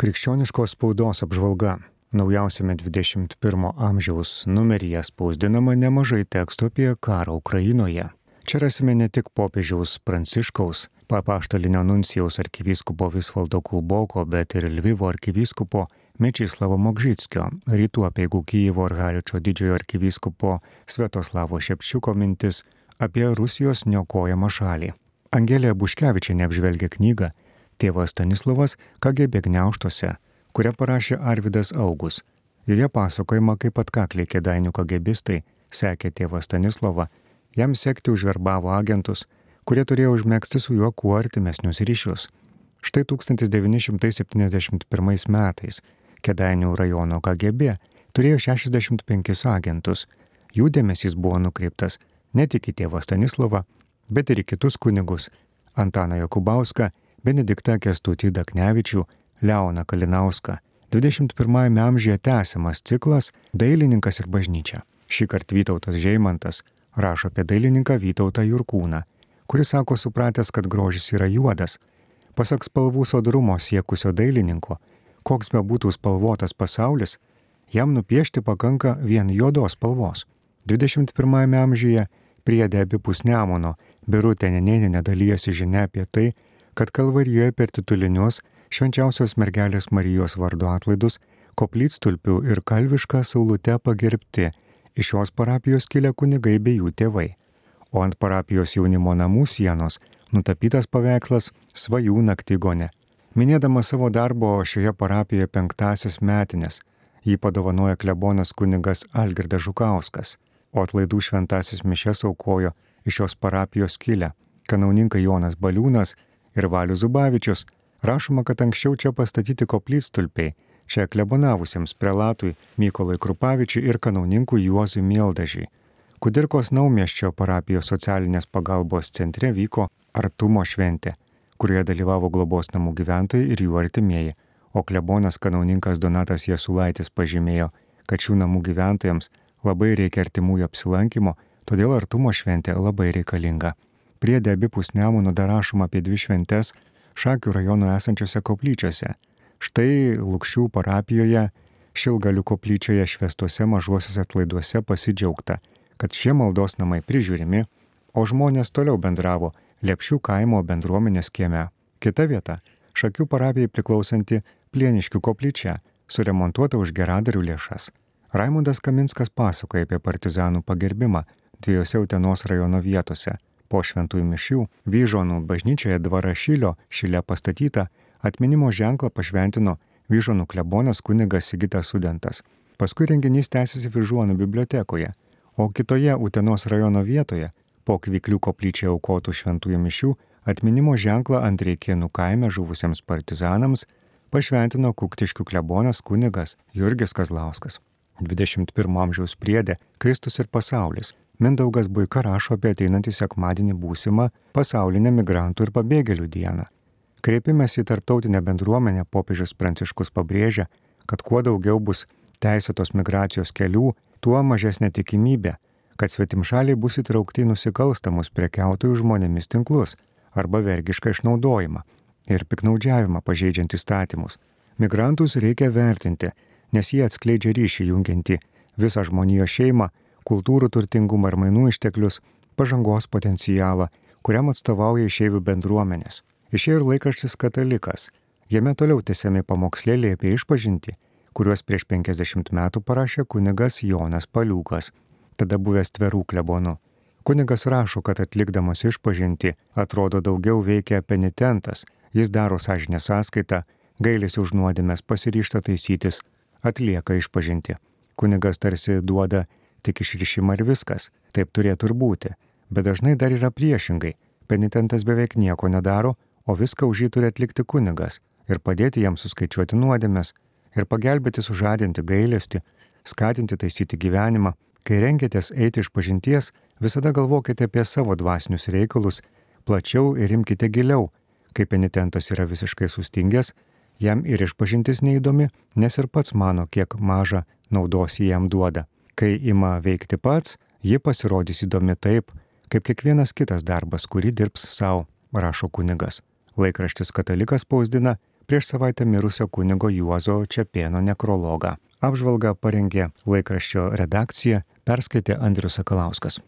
Krikščioniškos spaudos apžvalga. Naujausiame 21 amžiaus numeryje spausdinama nemažai tekstų apie karą Ukrainoje. Čia rasime ne tik popiežiaus Pranciškaus, papaštalinio nuncijaus arkivyskupo Visvaldo Kulboko, bet ir Lvivo arkivyskupo Mečislavo Mogžitskio, rytų apieigų Kyjivo ir Haličio didžiojo arkivyskupo Svetoslavo Šepčiuko mintis apie Rusijos niokojamą šalį. Angelė Buškevičiai neapžvelgia knygą Tėvas Stanislavas KGB gniauštose, kurią parašė Arvidas Augus. Joje pasakojama, kaip atkakliai kėdainių KGBistai sekė tėvą Stanislavą, jam sekti užverbavo agentus, kurie turėjo užmėgsti su juo kuo artimesnius ryšius. Štai 1971 metais Kedainių rajono KGB turėjo 65 agentus. Jų dėmesys buvo nukreiptas ne tik į tėvą Stanislavą, bet ir į kitus kunigus - Antaną Jokubauską Benediktą Kestutį Daknevičių, Leoną Kalinauską. 21-ame amžiuje tęsiamas ciklas Dailininkas ir bažnyčia. Šį kartą Vytautas Žeimantas rašo apie dailininką Vytautą Jurkūną, kuris sako supratęs, kad grožis yra juodas. Pasak spalvų sodrumo siekusio dailininko, koks be būtų spalvotas pasaulis, jam nupiešti pakanka vien juodos spalvos. 21-ame amžiuje priedė abipus Nemono Birutė Nenėninė dalyjasi žinia apie tai, kad Kalvarijoje per titulinius švenčiausios mergelės Marijos vardo atlaidus koplytstulpių ir kalvišką saulutę pagerbti iš šios parapijos kilę kunigai bei jų tėvai. O ant parapijos jaunimo namų sienos nutapytas paveikslas Svajų naktigonė. Minėdama savo darbo šioje parapijoje penktasias metinės, jį padovanoja klebonas kunigas Algirdas Žukauskas, o atlaidų šventasis mišes aukojo iš šios parapijos kilę kanauninkai Jonas Baliūnas ir Valius Zubavičius, rašoma, kad anksčiau čia pastatyti koplytstulpiai, čia klebonavusiems prelatui Mykolai Krupavičiui ir kanauninkui Juozui Mieldažiai. Kudirkos naumieščio parapijos socialinės pagalbos centre vyko artumo šventė, kurioje dalyvavo globos namų gyventojai ir jų artimieji, o klebonas kanauninkas Donatas Jesulaitis pažymėjo, kad šių namų gyventojams labai reikia artimųjų apsilankimo, todėl artumo šventė labai reikalinga. Priedė abipus Nemuno dar rašoma apie dvi šventes Šakių rajono esančiose koplyčiose. Štai Lukščių parapijoje Šilgalių koplyčioje švestuose mažuosiuose atlaiduose pasidžiaugta, kad šie maldos namai prižiūrimi, o žmonės toliau bendravo Lepšių kaimo bendruomenės kieme. Kita vieta - Šakių parapijai priklausanti Plieniškių koplyčia, suremontuota už geradarių lėšas. Raimundas Kaminskas pasakoja apie partizanų pagerbimą dviejose Utenos rajono vietose Po šventųjų mišių Vyžonų bažnyčioje dvarašylio šile pastatyta atminimo ženklą pašventino Vyžonų klebonas kunigas Sigitas Sudentas. Paskui renginys tęsiasi Vyžuonų bibliotekoje, o kitoje Utenos rajono vietoje po Kviklių koplyčiai aukotų šventųjų mišių atminimo ženklą ant Reikėnų kaime žuvusiems partizanams pašventino Kuktiškių klebonas kunigas Jurgis Kazlauskas. 21 amžiaus priedė Kristus ir pasaulis Mindaugas Buika rašo apie ateinantį sekmadienį būsimą pasaulinę migrantų ir pabėgėlių dieną. Kreipimės į tarptautinę bendruomenę popiežius Pranciškus pabrėžia, kad kuo daugiau bus teisėtos migracijos kelių, tuo mažesnė tikimybė, kad svetimšaliai bus įtraukti nusikalstamus prekiautojų žmonėmis tinklus arba vergišką išnaudojimą ir piknaudžiavimą pažeidžiant įstatymus. Migrantus reikia vertinti, nes jie atskleidžia ryšį jungianti visą žmonijos šeimą kultūrų turtingumą ir mainų išteklius, pažangos potencialą, kuriam atstovauja išeivių bendruomenės. Išėjo ir laikraštis Katalikas. Jame toliau tęsiami pamokslėliai apie išpažinti, kuriuos prieš 50 metų parašė kunigas Jonas Paliūkas, tada buvęs tverų klebonu. Kunigas rašo, kad atlikdamas išpažinti atrodo daugiau veikia penitentas, jis daro sąžinę sąskaitą, gailisi už nuodėmės, pasiryšta taisytis, atlieka išpažinti. Kunigas tarsi duoda tik išrišimą ir viskas. Taip turėtų ir būti. Bet dažnai dar yra priešingai. Penitentas beveik nieko nedaro, o viską už jį turi atlikti kunigas ir padėti jam suskaičiuoti nuodėmės ir pagelbėti sužadinti gailestį, skatinti taisyti gyvenimą. Kai renkitės eiti iš pažinties, visada galvokite apie savo dvasinius reikalus, plačiau ir imkite giliau. Kai penitentas yra visiškai sustingęs, jam ir išpažintis neįdomi, nes ir pats mano, kiek mažą naudos jį jam duoda. Kai ima veikti pats, ji pasirodys įdomi taip, kaip kiekvienas kitas darbas, kurį dirbs savo, rašo kunigas. Laikraštis katalikas spausdina prieš savaitę mirusio kunigo Juozo Čiapėno nekrologą. Apžvalgą parengė laikraščio redakcija, perskaitė Andrius Sakalauskas.